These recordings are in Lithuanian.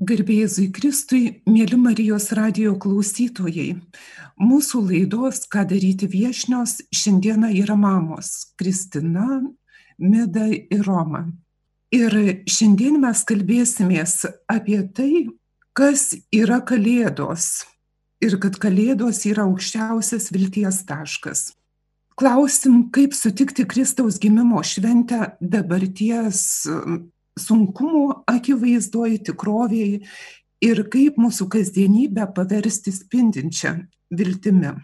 Garbėjai Kristui, mėly Marijos radio klausytojai, mūsų laidos, ką daryti viešnios, šiandieną yra mamos - Kristina, Mida ir Roma. Ir šiandien mes kalbėsimės apie tai, kas yra Kalėdos ir kad Kalėdos yra aukščiausias vilties taškas. Klausim, kaip sutikti Kristaus gimimo šventę dabarties sunkumų akivaizdoj, tikrovėje ir kaip mūsų kasdienybę paversti spindinčią viltimi.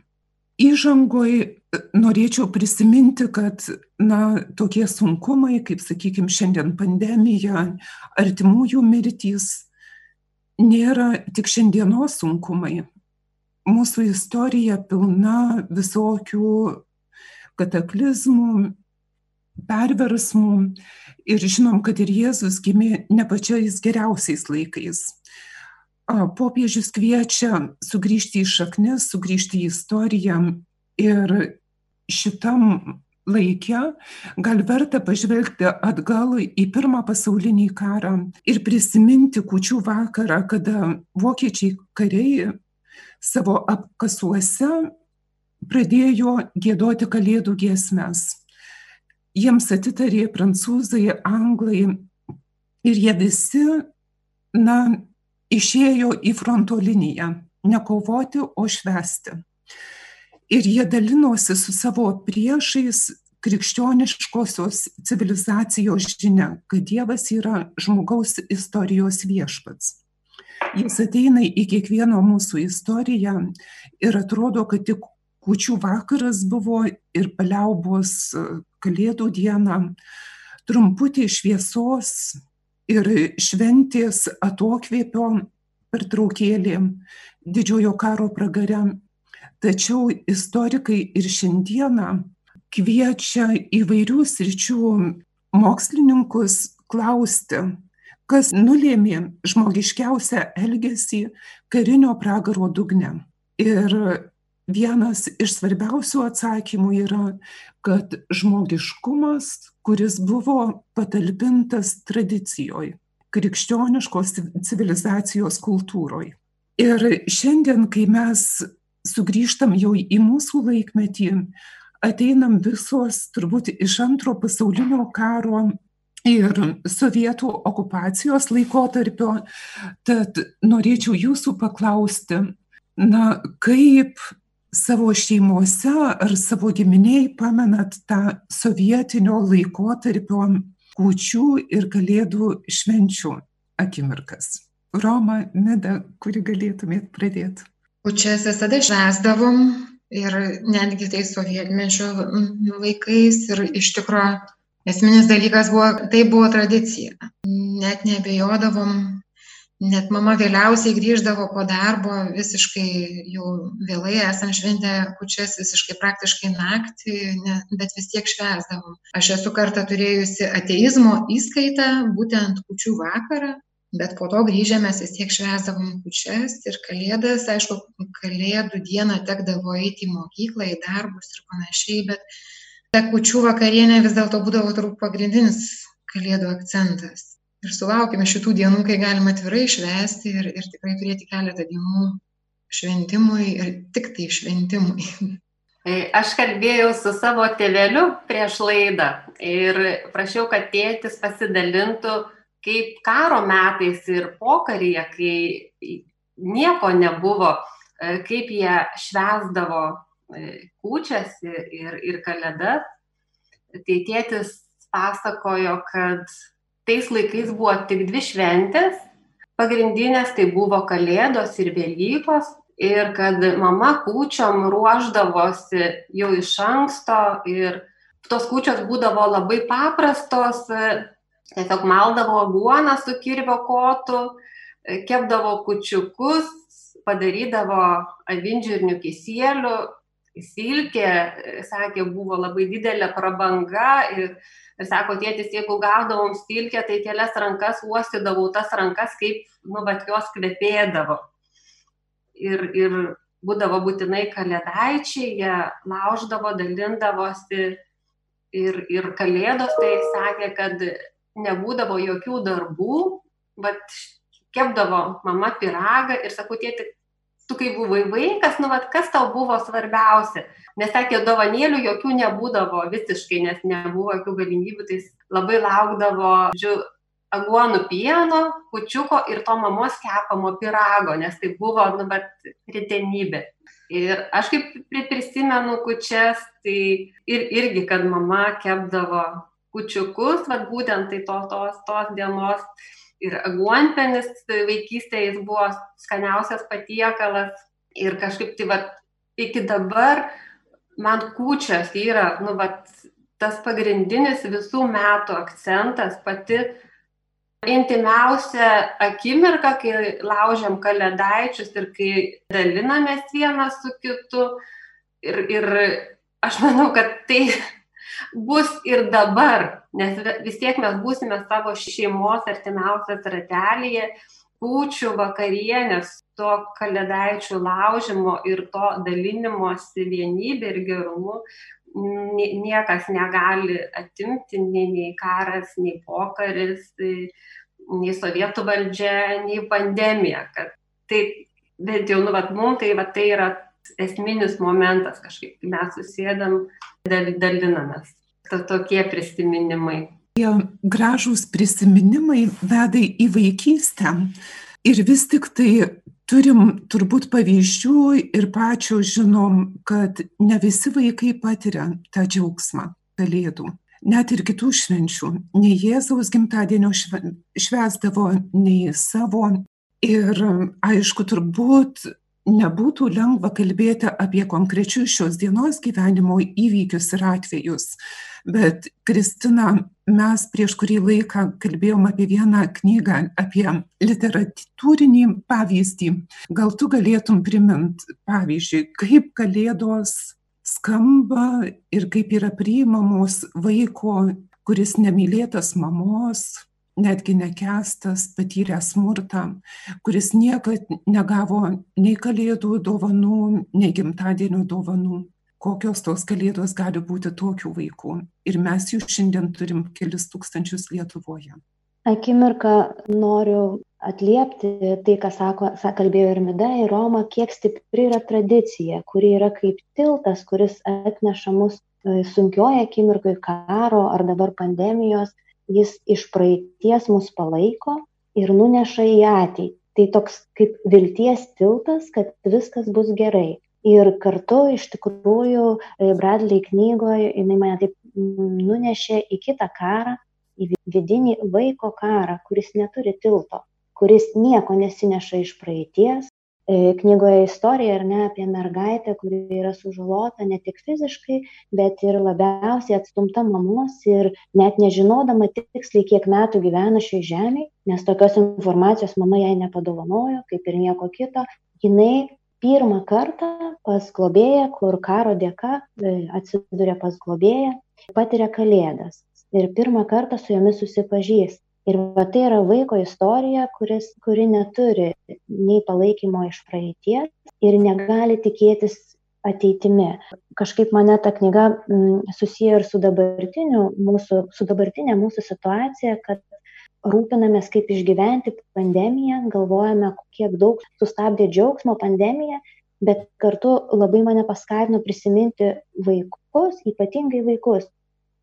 Įžangoj norėčiau prisiminti, kad na, tokie sunkumai, kaip sakykime šiandien pandemija, artimųjų mirtys, nėra tik šiandienos sunkumai. Mūsų istorija pilna visokių kataklizmų, perversmų ir žinom, kad ir Jėzus gimė ne pačiais geriausiais laikais. Popiežius kviečia sugrįžti į šaknis, sugrįžti į istoriją. Ir šitam laikė gal verta pažvelgti atgal į pirmą pasaulinį karą ir prisiminti kučių vakarą, kada vokiečiai kariai savo apkasuose pradėjo gėdoti kalėdų giesmes jiems atitarė prancūzai, anglai ir jie visi, na, išėjo į fronto liniją, ne kovoti, o švesti. Ir jie dalinosi su savo priešais krikščioniškosios civilizacijos žinia, kad Dievas yra žmogaus istorijos viešpats. Jis ateina į kiekvieno mūsų istoriją ir atrodo, kad tik kučių vakaras buvo ir paliaubos kalėdų dieną, trumputė šviesos ir šventės atokvėpio pertraukėlė didžiojo karo pragare. Tačiau istorikai ir šiandieną kviečia įvairių sričių mokslininkus klausti, kas nulėmė žmogiškiausią elgesį karinio pragaro dugne. Ir vienas iš svarbiausių atsakymų yra, kad žmogiškumas, kuris buvo patalpintas tradicijoje, krikščioniškos civilizacijos kultūroje. Ir šiandien, kai mes sugrįžtam jau į mūsų laikmetį, ateinam visos turbūt iš antro pasaulinio karo ir sovietų okupacijos laikotarpio, tad norėčiau jūsų paklausti, na, kaip savo šeimose ar savo giminėj pamenat tą sovietinio laikotarpio kūčių ir kalėdų švenčių akimirkas? Roma, Meda, kuri galėtumėt pradėti? Kūčias visada švesdavom ir netgi tai sovietmečio laikais ir iš tikrųjų esminis dalykas buvo, tai buvo tradicija. Net nebejodavom net mama vėliausiai grįždavo po darbo visiškai jau vėlai esam šventę kūčias visiškai praktiškai naktį ne bet vis tiek švęsdavom. Aš esu kartą turėjusi ateizmo įskaitą būtent kūčių vakarą bet po to grįžę mes vis tiek švęsdavom kūčias ir kalėdas. Aišku kalėdų dieną tekdavo eiti į mokyklą į darbus ir panašiai bet ta kūčių vakarienė vis dėlto būdavo turbūt pagrindinis kalėdų akcentas ir sulaukime šitų dienų, kai galima atvirai švęsti ir, ir tikrai turėti keletą dienų šventimui ir tik tai šventimui. Aš kalbėjau su savo tėveliu prieš laidą ir prašiau, kad tėtis pasidalintų, kaip karo metais ir pokaryje, kai nieko nebuvo, kaip jie švesdavo kūčias ir, ir kalėdas. Tai tėtis pasakojo, kad tais laikais buvo tik dvi šventės. Pagrindinės tai buvo kalėdos ir velykos. Ir kad mama kūčiom ruošdavosi jau iš anksto ir tos kūčios būdavo labai paprastos tiesiog maldavo aguoną su kirvio kotu kepdavo kūčiukus padarydavo avinžirnių kisielių silkė sakė buvo labai didelė prabanga ir ir sako tėtis jeigu gaudavom stilkę tai kelias rankas uostydavau tas rankas kaip nu vat jos kvepėdavo. Ir ir būdavo būtinai kalėdaičiai jie lauždavo dalindavosi ir ir kalėdos tai sakė kad nebūdavo jokių darbų vat kepdavo mama piragą ir sakau, tėti, tu kai buvai vaikas, nu, vat, kas tau buvo svarbiausia? Nes sakė, dovanėlių jokių nebūdavo visiškai, nes nebuvo jokių galimybių, tai labai laukdavo, žiūrėjau, aguonų pieno, kučiuko ir to mamos kepamo pirago, nes tai buvo, nu, bet ritenybė. Ir aš kaip prisimenu kučias, tai ir, irgi, kad mama kepdavo kučiukus, vad būtent tai to, tos, tos dienos. Ir aguonpenis vaikystėje jis buvo skaniausias patiekalas. Ir kažkaip tai, vad, iki dabar man kučias yra, nu, vad, tas pagrindinis visų metų akcentas, pati intimiausia akimirka, kai laužiam kalėdaičius ir kai dalinamės vienas su kitu. Ir, ir aš manau, kad tai bus ir dabar, nes vis tiek mes būsime savo šeimos artimiausias ratelėje, kūčių vakarienės, to kalėdaičių laužimo ir to dalinimosi vienybė ir gerumu niekas negali atimti, nei, nei karas, nei pokaris, nei sovietų valdžia, nei pandemija. Kad tai bent jau, nu, vat, mums tai, vat, tai yra esminis momentas kažkaip, mes susėdam, dalinamės. To, tokie prisiminimai. Tie gražūs prisiminimai veda į vaikystę ir vis tik tai turim turbūt pavyzdžių ir pačios žinom, kad ne visi vaikai patiria tą džiaugsmą kalėdų. Net ir kitų švenčių. Nei Jėzaus gimtadienio švesdavo, nei savo. Ir aišku, turbūt nebūtų lengva kalbėti apie konkrečius šios dienos gyvenimo įvykius ir atvejus. Bet, Kristina, mes prieš kurį laiką kalbėjom apie vieną knygą, apie literatūrinį pavyzdį. Gal tu galėtum primint, pavyzdžiui, kaip kalėdos skamba ir kaip yra priimamos vaiko, kuris nemylėtas mamos, netgi nekestas, patyręs smurtą, kuris niekad negavo nei kalėdų dovanų, nei gimtadienio dovanų. Kokios tos kalėdos gali būti tokių vaikų. Ir mes jų šiandien turim kelis tūkstančius Lietuvoje. Akimirką noriu atliepti tai, ką sako, kalbėjo ir Mida, ir Roma, kiek stipri yra tradicija, kuri yra kaip tiltas, kuris atneša mus e, sunkioje akimirkoje karo ar dabar pandemijos jis iš praeities mus palaiko ir nuneša į ateitį. Tai toks kaip vilties tiltas, kad viskas bus gerai. Ir kartu iš tikrųjų e, Bradley knygoje jinai mane taip nunešė į kitą karą, į vidinį vaiko karą, kuris neturi tilto, kuris nieko nesineša iš praeities, knygoje istorija ar ne apie mergaitę, kuri yra sužalota ne tik fiziškai, bet ir labiausiai atstumta mamos ir net nežinodama tiksliai, kiek metų gyvena šioje žemėje, nes tokios informacijos mama jai nepadovanojo, kaip ir nieko kito, jinai pirmą kartą pas globėją, kur karo dėka e, atsiduria pas globėją, patiria kalėdas ir pirmą kartą su jomis susipažįsta. Ir tai yra vaiko istorija, kuris, kuri neturi nei palaikymo iš praeities ir negali tikėtis ateitimi. Kažkaip mane ta knyga mm, susiję ir su, mūsų, su dabartinė mūsų situacija, kad rūpinamės, kaip išgyventi pandemiją, galvojame, kiek daug sustabdė džiaugsmo pandemija, bet kartu labai mane paskatino prisiminti vaikus, ypatingai vaikus,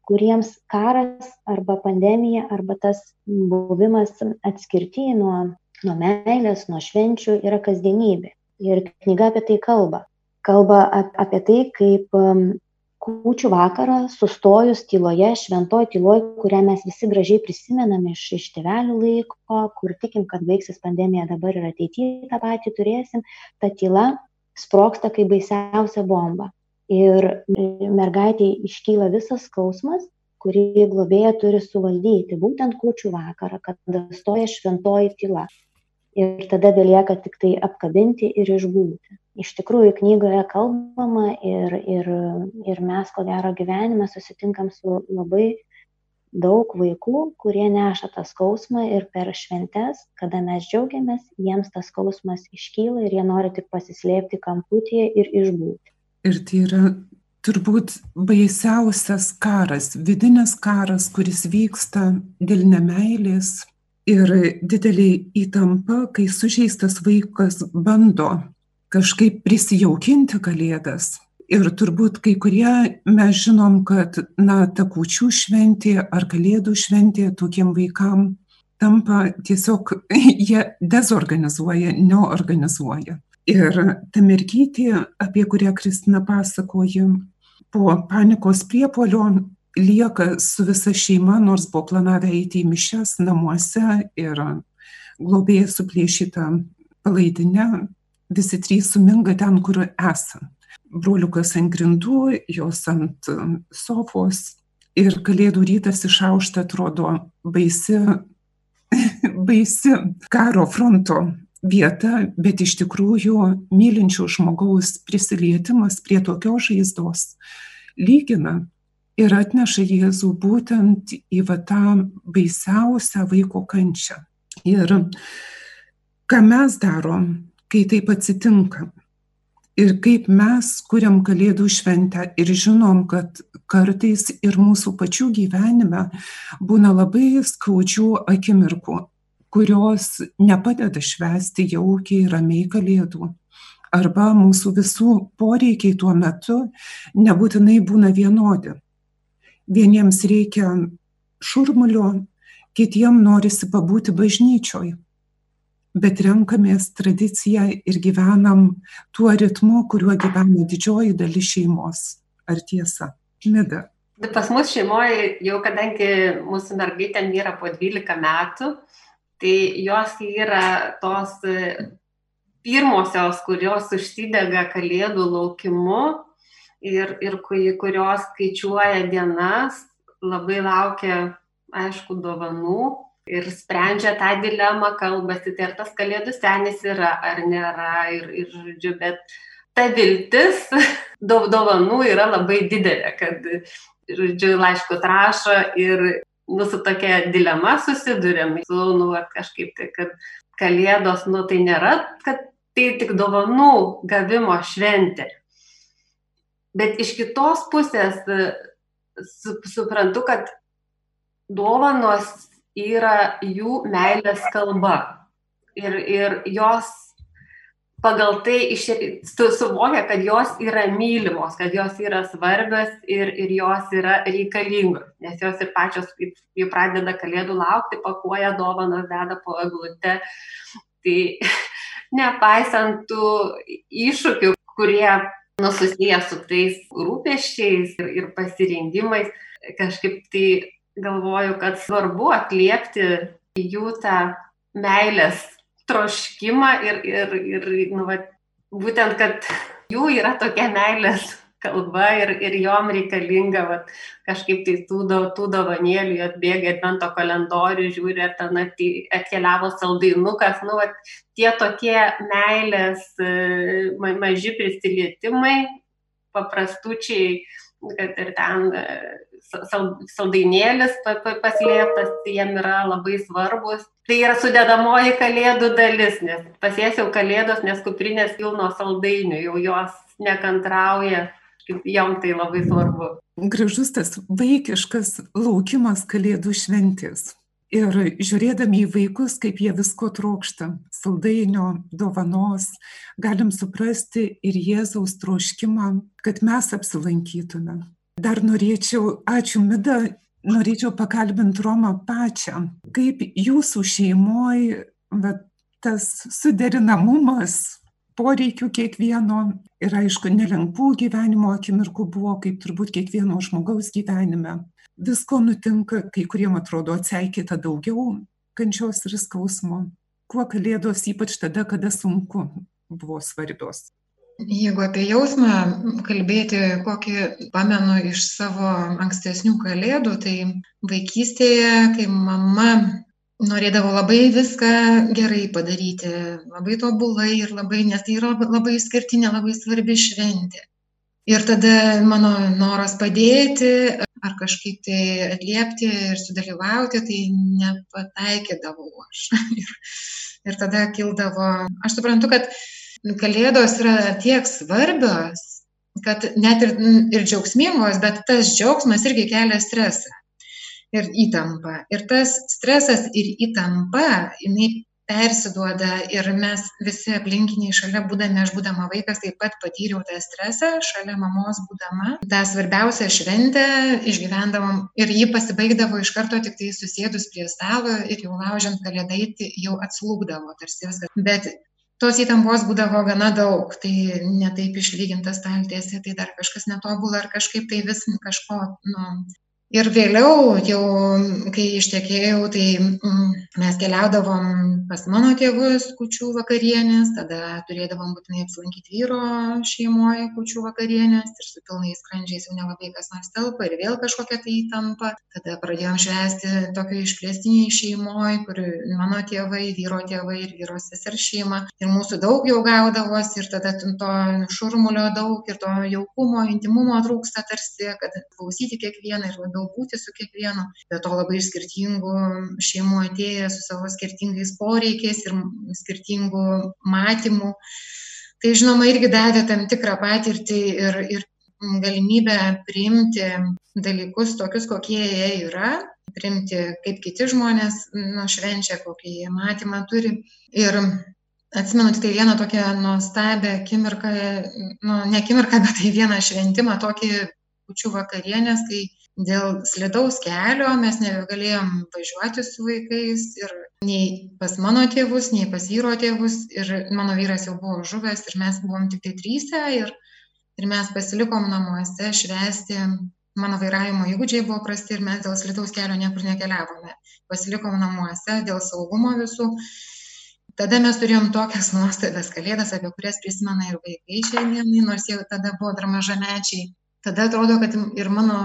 kuriems karas arba pandemija arba tas buvimas atskirti nuo, nuo meilės, nuo švenčių yra kasdienybė. Ir knyga apie tai kalba. Kalba apie tai, kaip um, kūčių vakarą sustojus tyloje, šventoje tyloje, kurią mes visi gražiai prisimename iš, iš tėvelių laiko, kur tikim, kad baigsis pandemija dabar ir ateityje tą patį turėsim, ta tyla sproksta kaip baisiausia bomba ir mergaitei iškyla visas skausmas, kurį globėja turi suvaldyti, būtent kūčių vakarą, kada stoja šventoji tyla. Ir tada belieka tik tai apkabinti ir išbūti. Iš tikrųjų, knygoje kalbama ir, ir, ir mes, ko gero, gyvenime susitinkam su labai daug vaikų, kurie neša tą skausmą ir per šventes, kada mes džiaugiamės, jiems tas skausmas iškyla ir jie nori tik pasislėpti kamputyje ir išbūti. Ir tai yra turbūt baisiausias karas, vidinis karas, kuris vyksta dėl nemailės, ir didelė įtampa, kai sužeistas vaikas bando kažkaip prisijaukinti kalėdas. Ir turbūt kai kurie mes žinom, kad, na, ta kūčių šventė ar kalėdų šventė tokiem vaikam tampa tiesiog, jie dezorganizuoja, neorganizuoja. Ir ta mergytė, apie kurią Kristina pasakoja, po panikos priepolio lieka su visa šeima, nors buvo planavę eiti į mišes namuose ir globėja suplėšyta palaidinę, visi trys suminga ten, kur esame. Broliukas ant grindų, jos ant sofos ir kalėdų rytas išaušta atrodo baisi, baisi karo fronto vieta, bet iš tikrųjų mylinčio žmogaus prisilietimas prie tokios žaizdos lygina ir atneša Jėzų būtent į va tą baisiausią vaiko kančią. Ir ką mes darom, kai taip atsitinka. Ir kaip mes kuriam Kalėdų šventę ir žinom, kad kartais ir mūsų pačių gyvenime būna labai skaudžių akimirkų, kurios nepadeda švęsti jaukiai, ramiai kalėdų. Arba mūsų visų poreikiai tuo metu nebūtinai būna vienodi. Vieniems reikia šurmulio, kitiems norisi pabūti bažnyčioj. Bet renkamės tradiciją ir gyvenam tuo ritmu, kuriuo gyvena didžioji dalis šeimos. Ar tiesa? Mida. Pas mus šeimoje jau kadangi mūsų mergaitė yra po 12 metų, tai jos yra tos e, pirmosios, kurios užsidega kalėdų laukimu ir, ir kurios skaičiuoja dienas, labai laukia, aišku, dovanų ir sprendžia tą dilemą, kalbasi, tai ar tas kalėdų senis yra ar nėra. Ir, ir žodžiu, bet ta viltis dovanų yra labai didelė, kad, žodžiu, laiškus rašo ir nu, su tokia dilema susidurėm, su, nu, kažkaip tai, kad kalėdos, nu, tai nėra, kad tai tik dovanų gavimo šventė. Bet iš kitos pusės su, suprantu, kad dovanos yra jų meilės kalba. Ir, ir jos pagal tai iš, su, suvokia, kad jos yra mylimos, kad jos yra svarbios ir, ir jos yra reikalingos, nes jos ir pačios, jau pradeda kalėdų laukti, pakuoja dovanas, deda po eglute. Tai nepaisant tų iššūkių, kurie nu, susiję su tais rūpeščiais ir, ir pasirinkimais, kažkaip tai galvoju, kad svarbu atliepti jų tą meilės troškimą ir, ir, ir nu, va, būtent, kad jų yra tokia meilės kalba ir, ir jom reikalinga va, kažkaip tai tų, tų dovanėlių, atbėga advento kalendorių, žiūri, ar ten atkeliavo saldainukas, nu, va, tie tokie meilės e, maži prisilietimai, paprastučiai, kad ir ten e, saldainėlis paslėptas, tai jiem yra labai svarbus. Tai yra sudėdamoji kalėdų dalis, nes pasiesiau kalėdos, nes kuprinės pilno saldainių, jau jos nekantrauja, jom tai labai svarbu. Gražus tas vaikiškas laukimas kalėdų šventės. Ir žiūrėdami į vaikus, kaip jie visko trokšta, saldainio, dovanos, galim suprasti ir Jėzaus troškimą, kad mes apsilankytume. Dar norėčiau ačiū mida norėčiau pakalbint romą pačią. Kaip jūsų šeimoj va tas suderinamumas poreikių kiekvieno. Ir aišku nelengvų gyvenimo akimirkų buvo kaip turbūt kiekvieno žmogaus gyvenime. Visko nutinka kai kuriem atrodo atseikėta daugiau kančios ir skausmo. Kuo kalėdos ypač tada kada sunku buvo svarbios. Jeigu apie jausmą kalbėti, kokį pamenu iš savo ankstesnių kalėdų, tai vaikystėje, kai mama norėdavo labai viską gerai padaryti, labai tobulai ir labai, nes tai yra labai skirtinė, labai svarbi šventė. Ir tada mano noras padėti ar kažkaip tai atliepti ir sudalyvauti, tai nepataikydavau aš. ir, ir tada kildavo, aš suprantu, kad kalėdos yra tiek svarbios, kad net ir, ir džiaugsmingos, bet tas džiaugsmas irgi kelia stresą. Ir įtampa. Ir tas stresas ir įtampa, jinai persiduoda ir mes visi aplinkiniai šalia būdami, aš būdama vaikas taip pat patyriau tą stresą, šalia mamos būdama. Ta svarbiausia šventė išgyvendavom ir ji pasibaigdavo iš karto tik tai susėdus prie stalo ir jau laužiant kalėdaitį jau atslūgdavo tarsi viskas. Bet tos įtampos būdavo gana daug, tai netaip išlygintas staltiesė, tai dar kažkas netobula ar kažkaip tai vis kažko, nu, ir vėliau jau kai ištekėjau tai mm, mes keliaudavom pas mano tėvus kūčių vakarienės tada turėdavom būtinai apsilankyt vyro šeimoj kūčių vakarienės ir su pilnais skrandžiais jau nelabai kas nors telpa ir vėl kažkokia tai įtampa. Tada pradėjom švęsti tokioj išplėstinėj šeimoj kur mano tėvai vyro tėvai ir vyro sesers šeima. Ir mūsų daug jau gaudavosi ir tada to šurmulio daug ir to jaukumo intymumo trūksta tarsi kad klausyti kiekvieną ir labiau lengviau būti su kiekvienu. Be to labai iš skirtingų šeimų atėję su savo skirtingais poreikiais ir skirtingų matymų. Tai žinoma irgi davė tam tikrą patirtį ir ir galimybę priimti dalykus tokius kokie jie yra priimti kaip kiti žmonės nu švenčia kokį jie matymą turi. Ir atsimenu tiktai vieną tokią nuostabią akimirką nu ne akimirką bet tai vieną šventimą tokį kūčių vakarienės kai dėl slidaus kelio mes nebegalėjom važiuoti su vaikais ir nei pas mano tėvus nei pas vyro tėvus. Ir mano vyras jau buvo žuvęs ir mes buvom tiktai tryse ir ir mes pasilikom namuose švęsti. Mano vairavimo įgūdžiai buvo prasti ir mes dėl slidaus kelio niekur nekeliavome. Pasilikom namuose dėl saugumo visų. Tada mes turėjom tokias nuostabias kalėdas apie kurias prisimena ir vaikai šiai dienai nors jie tada buvo dar mažamečiai tada atrodo kad ir mano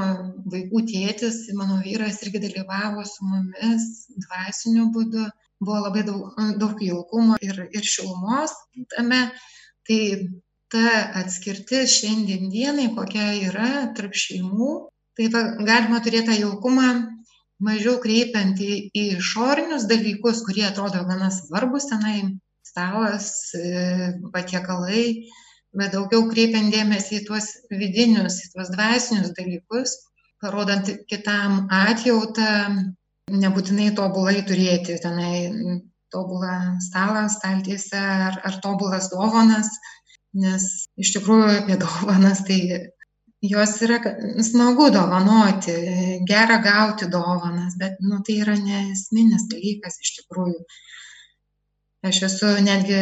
vaikų tėtis mano vyras irgi dalyvavo su mumis dvasiniu būdu. Buvo labai daug daug jaukumo ir ir šilumos tame. Tai ta atskirtis šiandien dienai kokia yra tarp šeimų tai va galima turėt tą jaukumą mažiau kreipiant į į išorinius dalykus kurie atrodo gana svarbūs tenai. Stalas patiekalai bet daugiau kreipiant dėmesį į tuos vidinius, į tuos dvasinius dalykus, parodant kitam atjautą, nebūtinai tobulai turėti tenai tobulą stalą, staltiesę ar, ar tobulas dovanas, nes iš tikrųjų apie dovanas tai jos yra smagu dovanoti, gera gauti dovanas, bet nu, tai yra nesminis dalykas iš tikrųjų aš esu netgi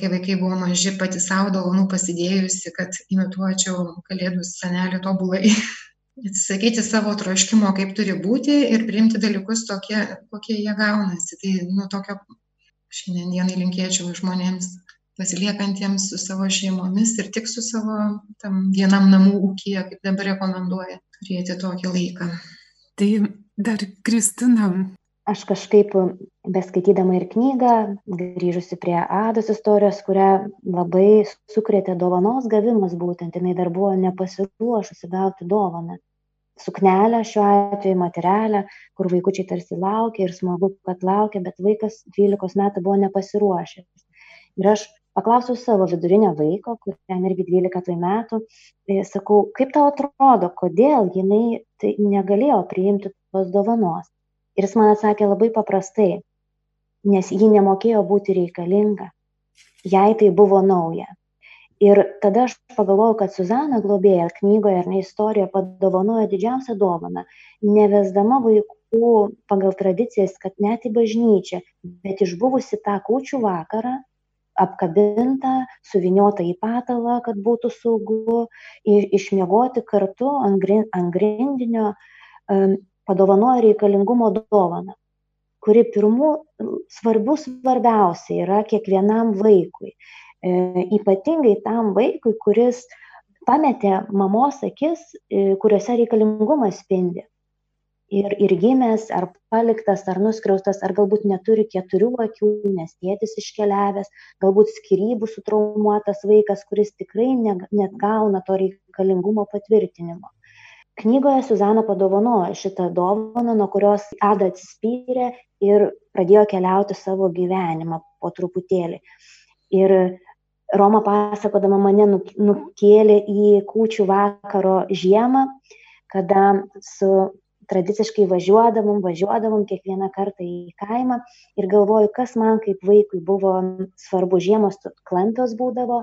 kai vaikai buvo maži pati sau dovanų pasidėjusi kad imituočiau kalėdų senelį tobulai. Atsisakyti savo troškimo kaip turi būti ir priimti dalykus tokie kokie jie gaunasi. Tai nu tokio šiandien dienai linkėčiau žmonėms pasiliekantiems su savo šeimomis ir tik su savo tam vienam namų ūkyje kaip dabar rekomenduoja turėti tokį laiką. Tai dar kristina aš kažkaip beskaitydama ir knygą grįžusi prie ados istorijos kurią labai sukrėtė dovanos gavimas būtent jinai dar buvo nepasiruošusi gauti dovaną. Suknelę šiuo atveju materialią kur vaikučiai tarsi laukia ir smagu kad laukia bet vaikas dvylikos metų buvo nepasiruošęs. Ir aš paklausiau savo vidurinio vaiko kuriam irgi dvylika tuoj metų tai sakau kaip tau atrodo kodėl jinai tai negalėjo priimti tos dovanos ir jis man atsakė labai paprastai nes ji nemokėjo būti reikalinga jai tai buvo nauja. Ir tada aš pagalvojau kad Suzana globėja knygoje ar ne istorija padovanojo didžiausią dovaną nevesdama vaikų pagal tradicijas kad net į bažnyčią bet išbuvusi tą kūčių vakarą apkabinta suvyniota į patalą kad būtų saugu ir išmiegoti kartu ant grindinio um, padovanojo reikalingumo dovaną, kuri pirmų svarbių svarbiausia yra kiekvienam vaikui. E, ypatingai tam vaikui, kuris pametė mamos akis, e, kuriuose reikalingumas spindi. Ir, ir gimęs, ar paliktas, ar nuskriaustas, ar galbūt neturi keturių akių, nes tėtis iškeliavęs, galbūt skirybų sutraumuotas vaikas, kuris tikrai ne, net gauna to reikalingumo patvirtinimo knygoje Suzana padovanojo šitą dovaną, nuo kurios Ada atsispyrė ir pradėjo keliauti savo gyvenimą po truputėlį. Ir Roma pasakodama mane nukėlė į kūčių vakaro žiemą, kada su tradiciškai važiuodavom, važiuodavom kiekvieną kartą į kaimą ir galvoju, kas man kaip vaikui buvo svarbu, žiemos klampios būdavo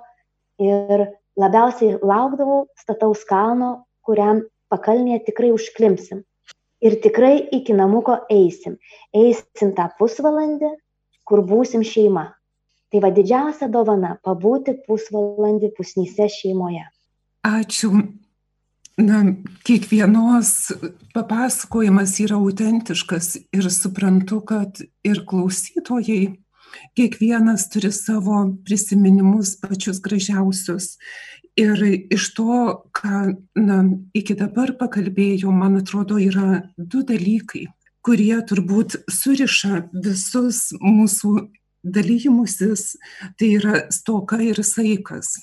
ir labiausiai laukdavau stataus kalno, kuriam pakalnėje tikrai užklimsim. Ir tikrai iki namuko eisim. Eisim tą pusvalandį, kur būsim šeima. Tai va didžiausia dovana - pabūti pusvalandį pusnyse šeimoje. Ačiū na, kiekvienos papasakojimas yra autentiškas ir suprantu, kad ir klausytojai, kiekvienas turi savo prisiminimus pačius gražiausius. Ir iš to, ką na, iki dabar pakalbėjau, man atrodo, yra du dalykai, kurie turbūt suriša visus mūsų dalymusis, tai yra stoka ir saikas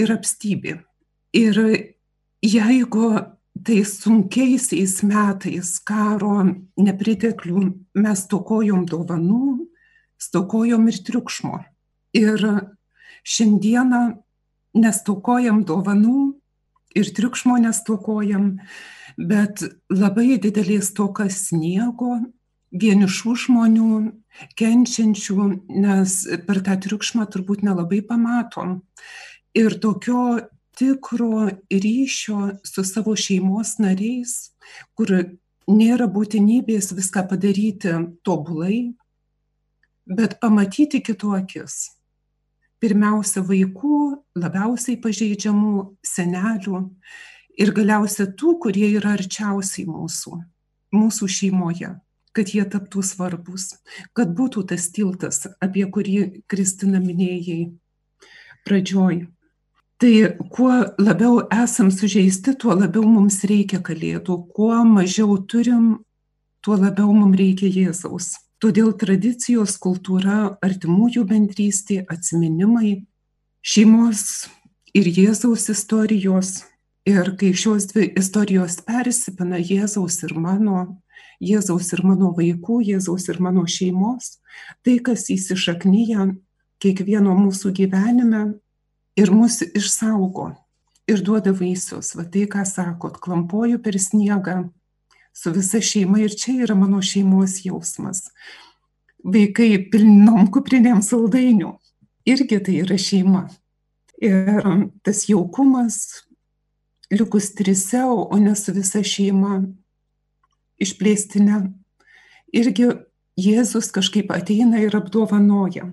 ir apstybė. Ir jeigu tais sunkiaisiais metais karo nepriteklių mes stokojom dovanų, stokojom ir triukšmo. Ir šiandieną nestokojam dovanų ir triukšmo nestokojam, bet labai didelė stoka sniego, vienišų žmonių, kenčiančių, nes per tą triukšmą turbūt nelabai pamatom. Ir tokio tikro ryšio su savo šeimos nariais, kur nėra būtinybės viską padaryti tobulai, bet pamatyti kitų akis. Pirmiausia, vaikų, labiausiai pažeidžiamų, senelių ir galiausia tų, kurie yra arčiausiai mūsų, mūsų šeimoje, kad jie taptų svarbus, kad būtų tas tiltas, apie kurį Kristina minėjai pradžioj. Tai kuo labiau esam sužeisti, tuo labiau mums reikia kalėdų, kuo mažiau turim, tuo labiau mums reikia Jėzaus. Todėl tradicijos, kultūra, artimųjų bendrystė, atsiminimai, šeimos ir Jėzaus istorijos. Ir kai šios dvi istorijos persipina Jėzaus ir mano, Jėzaus ir mano vaikų, Jėzaus ir mano šeimos, tai, kas įsišaknyja kiekvieno mūsų gyvenime, ir mus išsaugo ir duoda vaisius. Va tai, ką sakot, klampoju per sniegą su visa šeima ir čia yra mano šeimos jausmas. Vaikai pilnom kuprinėm saldainių. Irgi tai yra šeima. Ir tas jaukumas, likus trise, o ne su visa šeima išplėstinė, irgi Jėzus kažkaip ateina ir apdovanoja.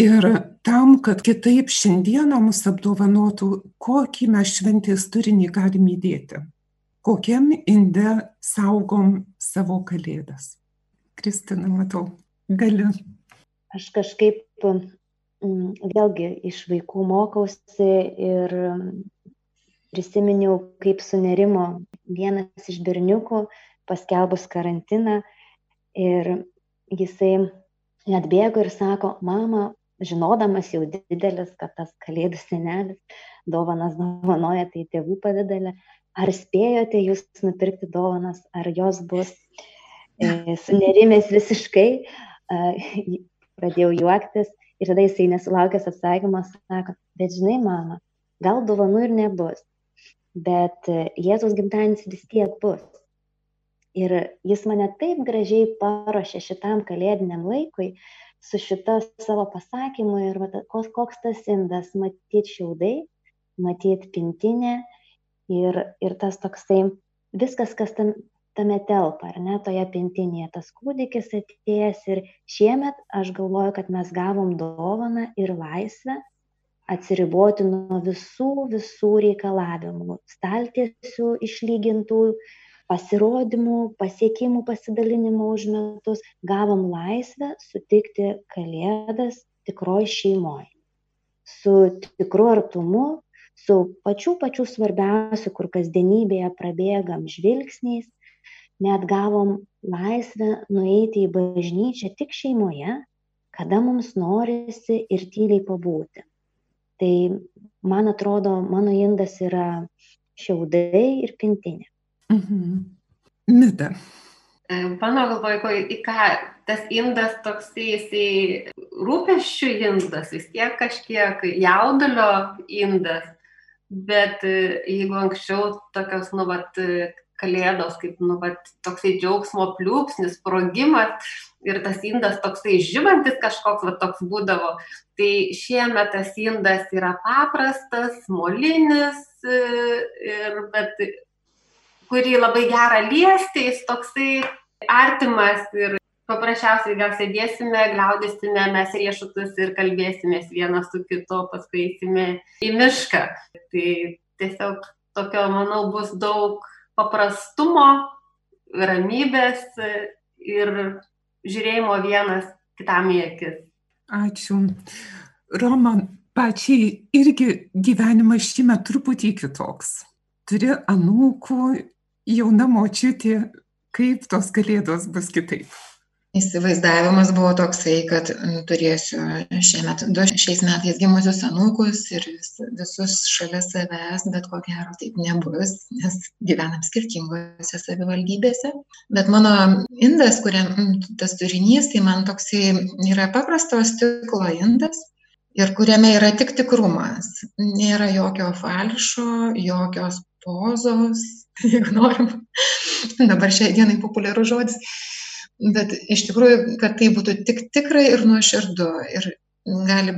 Ir tam, kad kitaip šiandieną mus apdovanotų, kokį mes šventės turinį galim įdėti, kokiam inde saugom savo kalėdas. Kristina, matau, gali. Aš kažkaip vėlgi iš vaikų mokausi ir prisiminiau, kaip sunerimo vienas iš berniukų paskelbus karantiną ir jisai atbėgo ir sako, mama, žinodamas jau didelis, kad tas kalėdų senelis dovanas dovanoja, tai tėvų pavydalė, ar spėjote jūs nupirkti dovanas, ar jos bus e, sunerimės visiškai, pradėjau juoktis ir tada jisai nesulaukęs atsakymas sako, bet žinai, mama, gal dovanų ir nebus, bet e, Jėzaus gimtadienis vis tiek bus. Ir jis mane taip gražiai paruošė šitam kalėdiniam laikui, su šita savo pasakymu ir koks, tas indas, matyti šiaudai, matyti pintinė ir, ir tas toksai viskas, kas tam, tame telpa, ar ne, toje pintinėje, tas kūdikis atėjęs ir šiemet aš galvoju, kad mes gavom dovaną ir laisvę atsiriboti nuo visų, visų reikalavimų, staltiesių išlygintų, pasirodymų, pasiekimų pasidalinimų už metus, gavom laisvę sutikti Kalėdas tikroj šeimoje. Su tikru artumu, su pačiu pačiu svarbiausiu, kur kasdienybėje prabėgam žvilgsniais, net gavom laisvę nueiti į bažnyčią tik šeimoje, kada mums norisi ir tyliai pabūti. Tai man atrodo, mano indas yra šiaudai ir pintinė. Mhm. Nita. E, mano galvoje, į ką tas indas toksai, jisai rūpeščių indas, vis tiek kažkiek jaudulio indas, bet e, jeigu anksčiau tokios, nu, vat, kalėdos kaip, nu, va, toksai džiaugsmo pliūpsnis, sprogimas ir tas indas toksai žymantis kažkoks, va, toks būdavo. Tai šiemet tas indas yra paprastas, molinis, ir, bet kurį labai gera liesti, jis toksai artimas ir paprasčiausiai gal sėdėsime, gliaudysime mes riešutus ir kalbėsimės vienas su kitu, paskui eisime į mišką. Tai tiesiog tokio, manau, bus daug paprastumo, ramybės ir žiūrėjimo vienas kitam į akis. Ačiū. Roma, pačiai irgi gyvenimas šiemet truputį kitoks. Turi anūkų, jauna močiutė, kaip tos kalėdos bus kitaip įsivaizdavimas buvo toksai kad turėsiu šiemet du šiais metais gimusius anūkus ir vis visus šalia savęs bet ko gero taip nebus nes gyvenam skirtingose savivaldybėse. Bet mano indas kuriam tas turinys tai man toksai yra paprasto stiklo indas ir kuriame yra tik tikrumas. Nėra jokio falšo jokios pozos jeigu norim. Dabar šiai dienai populiarus žodis bet iš tikrųjų kad tai būtų tik tikra ir nuoširdu ir gali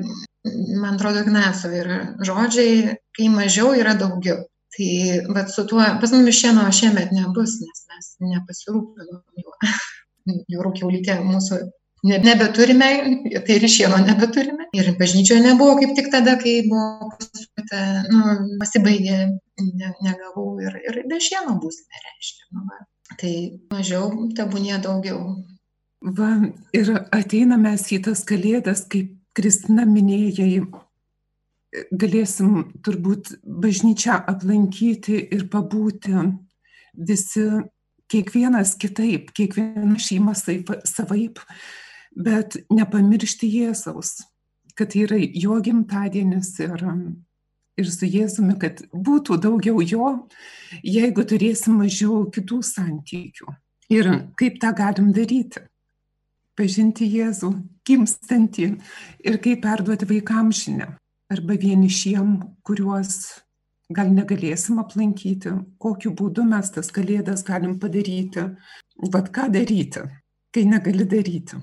man atrodo ignaco yra žodžiai kai mažiau yra daugiau tai vat su tuo pas mumis šieno šiemet nebus nes mes nepasirūpinom juo jūrų kiaulytė mūsų ne, nebeturime, tai ir šieno nebeturime. Ir bažnyčioje nebuvo kaip tik tada, kai buvo pasuota, nu, pasibaigė, ne, negavau ir, ir be šieno bus, nereiškia. Nu, va tai mažiau tebūnie daugiau. Va, ir ateina mes į tas kalėdas, kaip Kristina minėjai, galėsim turbūt bažnyčią aplankyti ir pabūti visi, kiekvienas kitaip, kiekviena šeima savaip, bet nepamiršti Jėzaus, kad yra jo gimtadienis ir ir su Jėzumi, kad būtų daugiau jo, jeigu turėsim mažiau kitų santykių. Ir kaip tą galim daryti? Pažinti Jėzų, gimstantį ir kaip perduoti vaikams žinę. Arba vienišiem, kuriuos gal negalėsim aplankyti, kokiu būdu mes tas kalėdas galim padaryti. Vat ką daryti, kai negali daryti.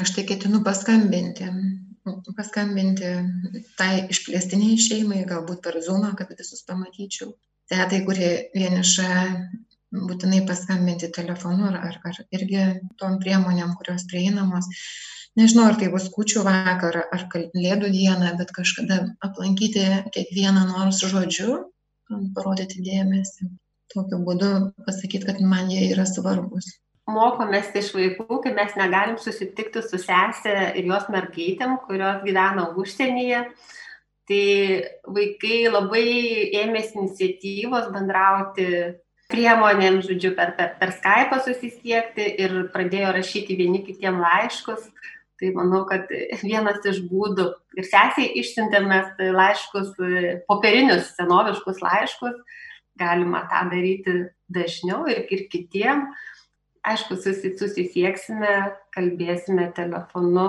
Aš tai ketinu paskambinti paskambinti tai išplėstiniai šeimai, galbūt per Zoomą, kad visus pamatyčiau. Tetai, kurie vieniša, būtinai paskambinti telefonu ar, ar, ar irgi tom priemonėm, kurios prieinamos. Nežinau, ar tai bus kučių vakarą ar kalėdų dieną, bet kažkada aplankyti kiekvieną nors žodžiu, parodyti dėmesį. Tokiu būdu pasakyti, kad man jie yra svarbus mokomės iš vaikų, kai mes negalim susitikti su sesė ir jos mergaitėm, kurios gyvena užsienyje. Tai vaikai labai ėmėsi iniciatyvos bendrauti priemonėm, žodžiu, per, per, per Skype susisiekti ir pradėjo rašyti vieni kitiem laiškus. Tai manau, kad vienas iš būdų ir sesiai išsiuntėmės laiškus, popierinius senoviškus laiškus, galima tą daryti dažniau ir, ir kitiem aišku susi susisieksime kalbėsime telefonu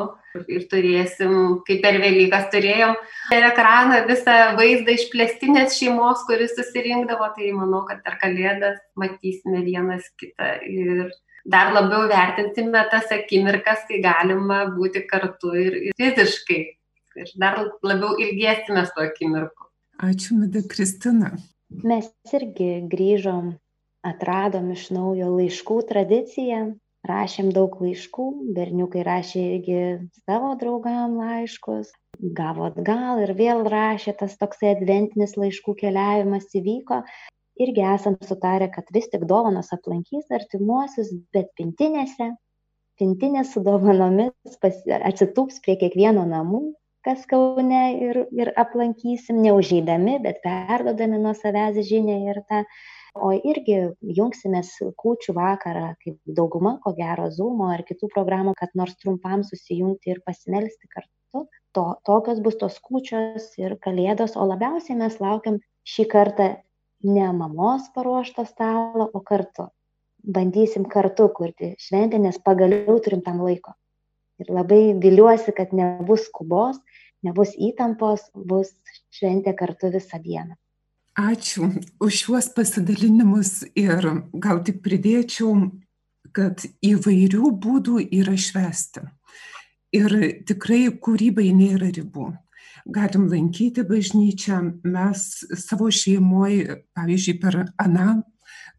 ir turėsim kaip per velykas turėjom per ekraną visą vaizdą išplėstinės šeimos kuri susirinkdavo tai manau kad per kalėdas matysime vienas kitą ir dar labiau vertinsime tas akimirkas kai galima būti kartu ir, ir fiziškai. Ir dar labiau ilgėsimės tų akimirkų ačiū mida kristina. Mes irgi grįžom atradom iš naujo laiškų tradiciją rašėm daug laiškų berniukai rašė irgi savo draugam laiškus gavo atgal ir vėl rašė tas toksai adventinis laiškų keliavimas įvyko. Irgi esam sutarę kad vis tik dovanos aplankys artimuosius bet pintinėse pintinės su dovanomis pas, atsitūps prie kiekvieno namų kas kaune ir, ir aplankysim, neužeidami, bet perdodami nuo savęs žinę ir tą o irgi jungsimės kūčių vakarą, kaip dauguma, ko gero, Zoomo ar kitų programų, kad nors trumpam susijungti ir pasimelsti kartu. To, tokios bus tos kūčios ir kalėdos, o labiausiai mes laukiam šį kartą ne mamos paruošto stalo, o kartu. Bandysim kartu kurti šventę, nes pagaliau turim tam laiko. Ir labai viliuosi, kad nebus skubos, nebus įtampos, bus šventė kartu visą dieną. Ačiū už šiuos pasidalinimus ir gal tik pridėčiau, kad įvairių būdų yra švesti. Ir tikrai kūrybai nėra ribų. Galim lankyti bažnyčią, mes savo šeimoje, pavyzdžiui, per aną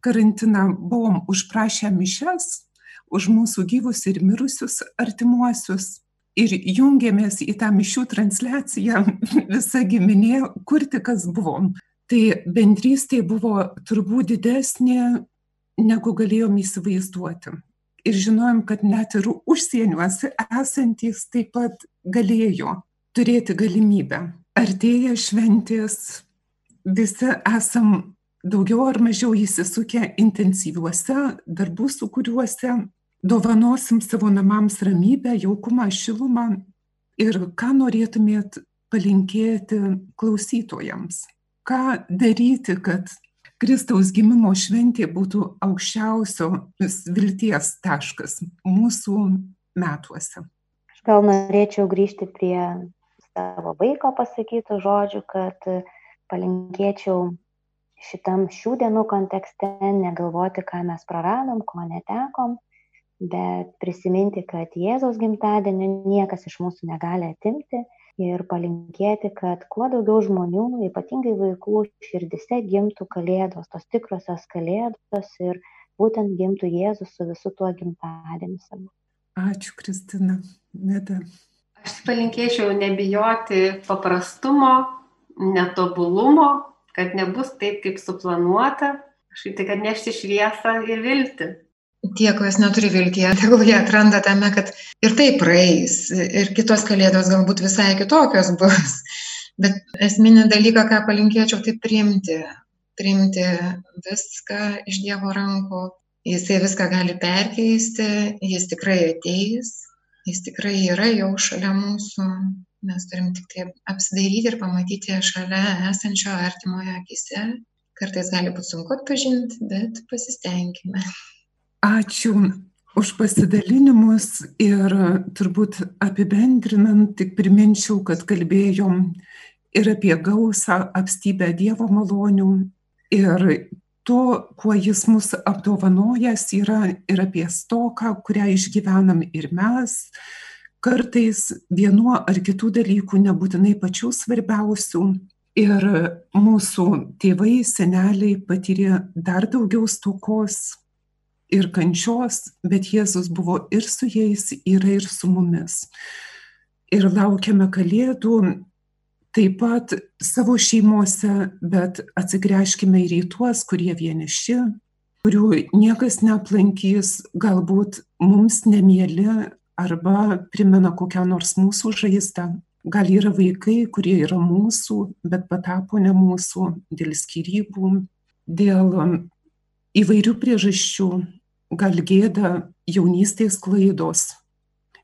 karantiną buvom užprašę mišes už mūsų gyvus ir mirusius artimuosius ir jungėmės į tą mišių transliaciją visa giminė, kur tik kas buvom. Tai bendrystė buvo turbūt didesnė, negu galėjom įsivaizduoti. Ir žinojom, kad net ir užsieniuose esantys taip pat galėjo turėti galimybę. Artėja šventės, visi esam daugiau ar mažiau įsisukę intensyviuose darbų sukūriuose, dovanosim savo namams ramybę, jaukumą, šilumą ir ką norėtumėt palinkėti klausytojams. Ką daryti, kad Kristaus gimimo šventė būtų aukščiausios vilties taškas mūsų metuose. Aš gal norėčiau grįžti prie savo vaiko pasakytų žodžių, kad palinkėčiau šitam šių dienų kontekste negalvoti, ką mes praradom, ko netekom, bet prisiminti, kad Jėzaus gimtadienį niekas iš mūsų negali atimti ir palinkėti, kad kuo daugiau žmonių, ypatingai vaikų širdise gimtų kalėdos, tos tikrosios kalėdos ir būtent gimtų Jėzus su visu tuo gimtadieniu savo. Ačiū, Kristina. Meda. Aš palinkėčiau nebijoti paprastumo, netobulumo, kad nebus taip, kaip suplanuota, kažkaip tai, kad nešti šviesą ir viltį tie, kas neturi vilties, tegul jie atranda tame, kad ir tai praeis, ir kitos kalėdos galbūt visai kitokios bus. Bet esminį dalyką, ką palinkėčiau, tai priimti. Priimti viską iš Dievo rankų. Jisai viską gali perkeisti, jis tikrai ateis, jis tikrai yra jau šalia mūsų. Mes turim tik tai apsidairyti ir pamatyti šalia esančio artimojo akise. Kartais gali būti sunku atpažinti, bet pasistengime. Ačiū už pasidalinimus ir turbūt apibendrinant, tik priminčiau, kad kalbėjom ir apie gausą apstybę Dievo malonių ir to, kuo jis mus apdovanojęs yra ir apie stoką, kurią išgyvenam ir mes. Kartais vienu ar kitų dalykų nebūtinai pačių svarbiausių. Ir mūsų tėvai, seneliai patyrė dar daugiau stokos, ir kančios, bet Jėzus buvo ir su jais, yra ir su mumis. Ir laukiame kalėdų taip pat savo šeimose, bet atsigręžkime ir į tuos, kurie vieniši, kurių niekas neaplankys, galbūt mums nemėly arba primena kokią nors mūsų žaizdą. Gal yra vaikai, kurie yra mūsų, bet patapo ne mūsų dėl skirybų, dėl įvairių priežasčių, gal gėda, jaunystės klaidos.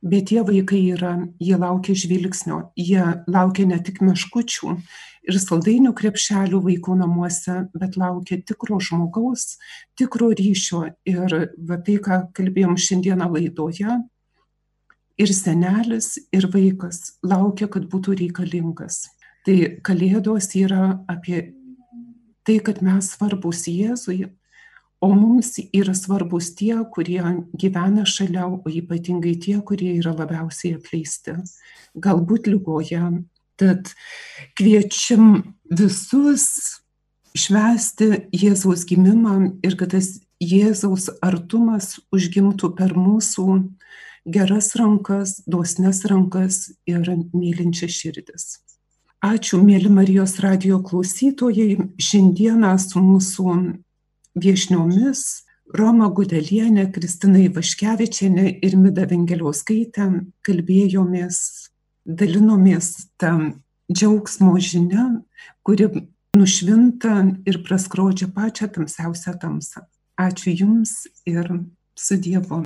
Bet tie vaikai yra, jie laukia žvilgsnio, jie laukia ne tik meškučių ir saldainių krepšelių vaikų namuose, bet laukia tikro žmogaus, tikro ryšio. Ir va tai, ką kalbėjom šiandieną laidoje, ir senelis, ir vaikas laukia, kad būtų reikalingas. Tai kalėdos yra apie tai, kad mes svarbus Jėzui, o mums yra svarbus tie, kurie gyvena šalia, o ypatingai tie, kurie yra labiausiai apleisti, galbūt lygoje. Tad kviečiam visus švęsti Jėzaus gimimą ir kad tas Jėzaus artumas užgimtų per mūsų geras rankas, dosnes rankas ir mylinčias širdis. Ačiū, mėly Marijos radio klausytojai. Šiandieną su mūsų viešniomis Roma Gudelienė, Kristina Ivaškevičienė ir Mida Vengeliauskaitė kalbėjomės, dalinomės tą džiaugsmo žinia, kuri nušvinta ir praskrodžia pačią tamsiausią tamsą. Ačiū Jums ir su Dievu.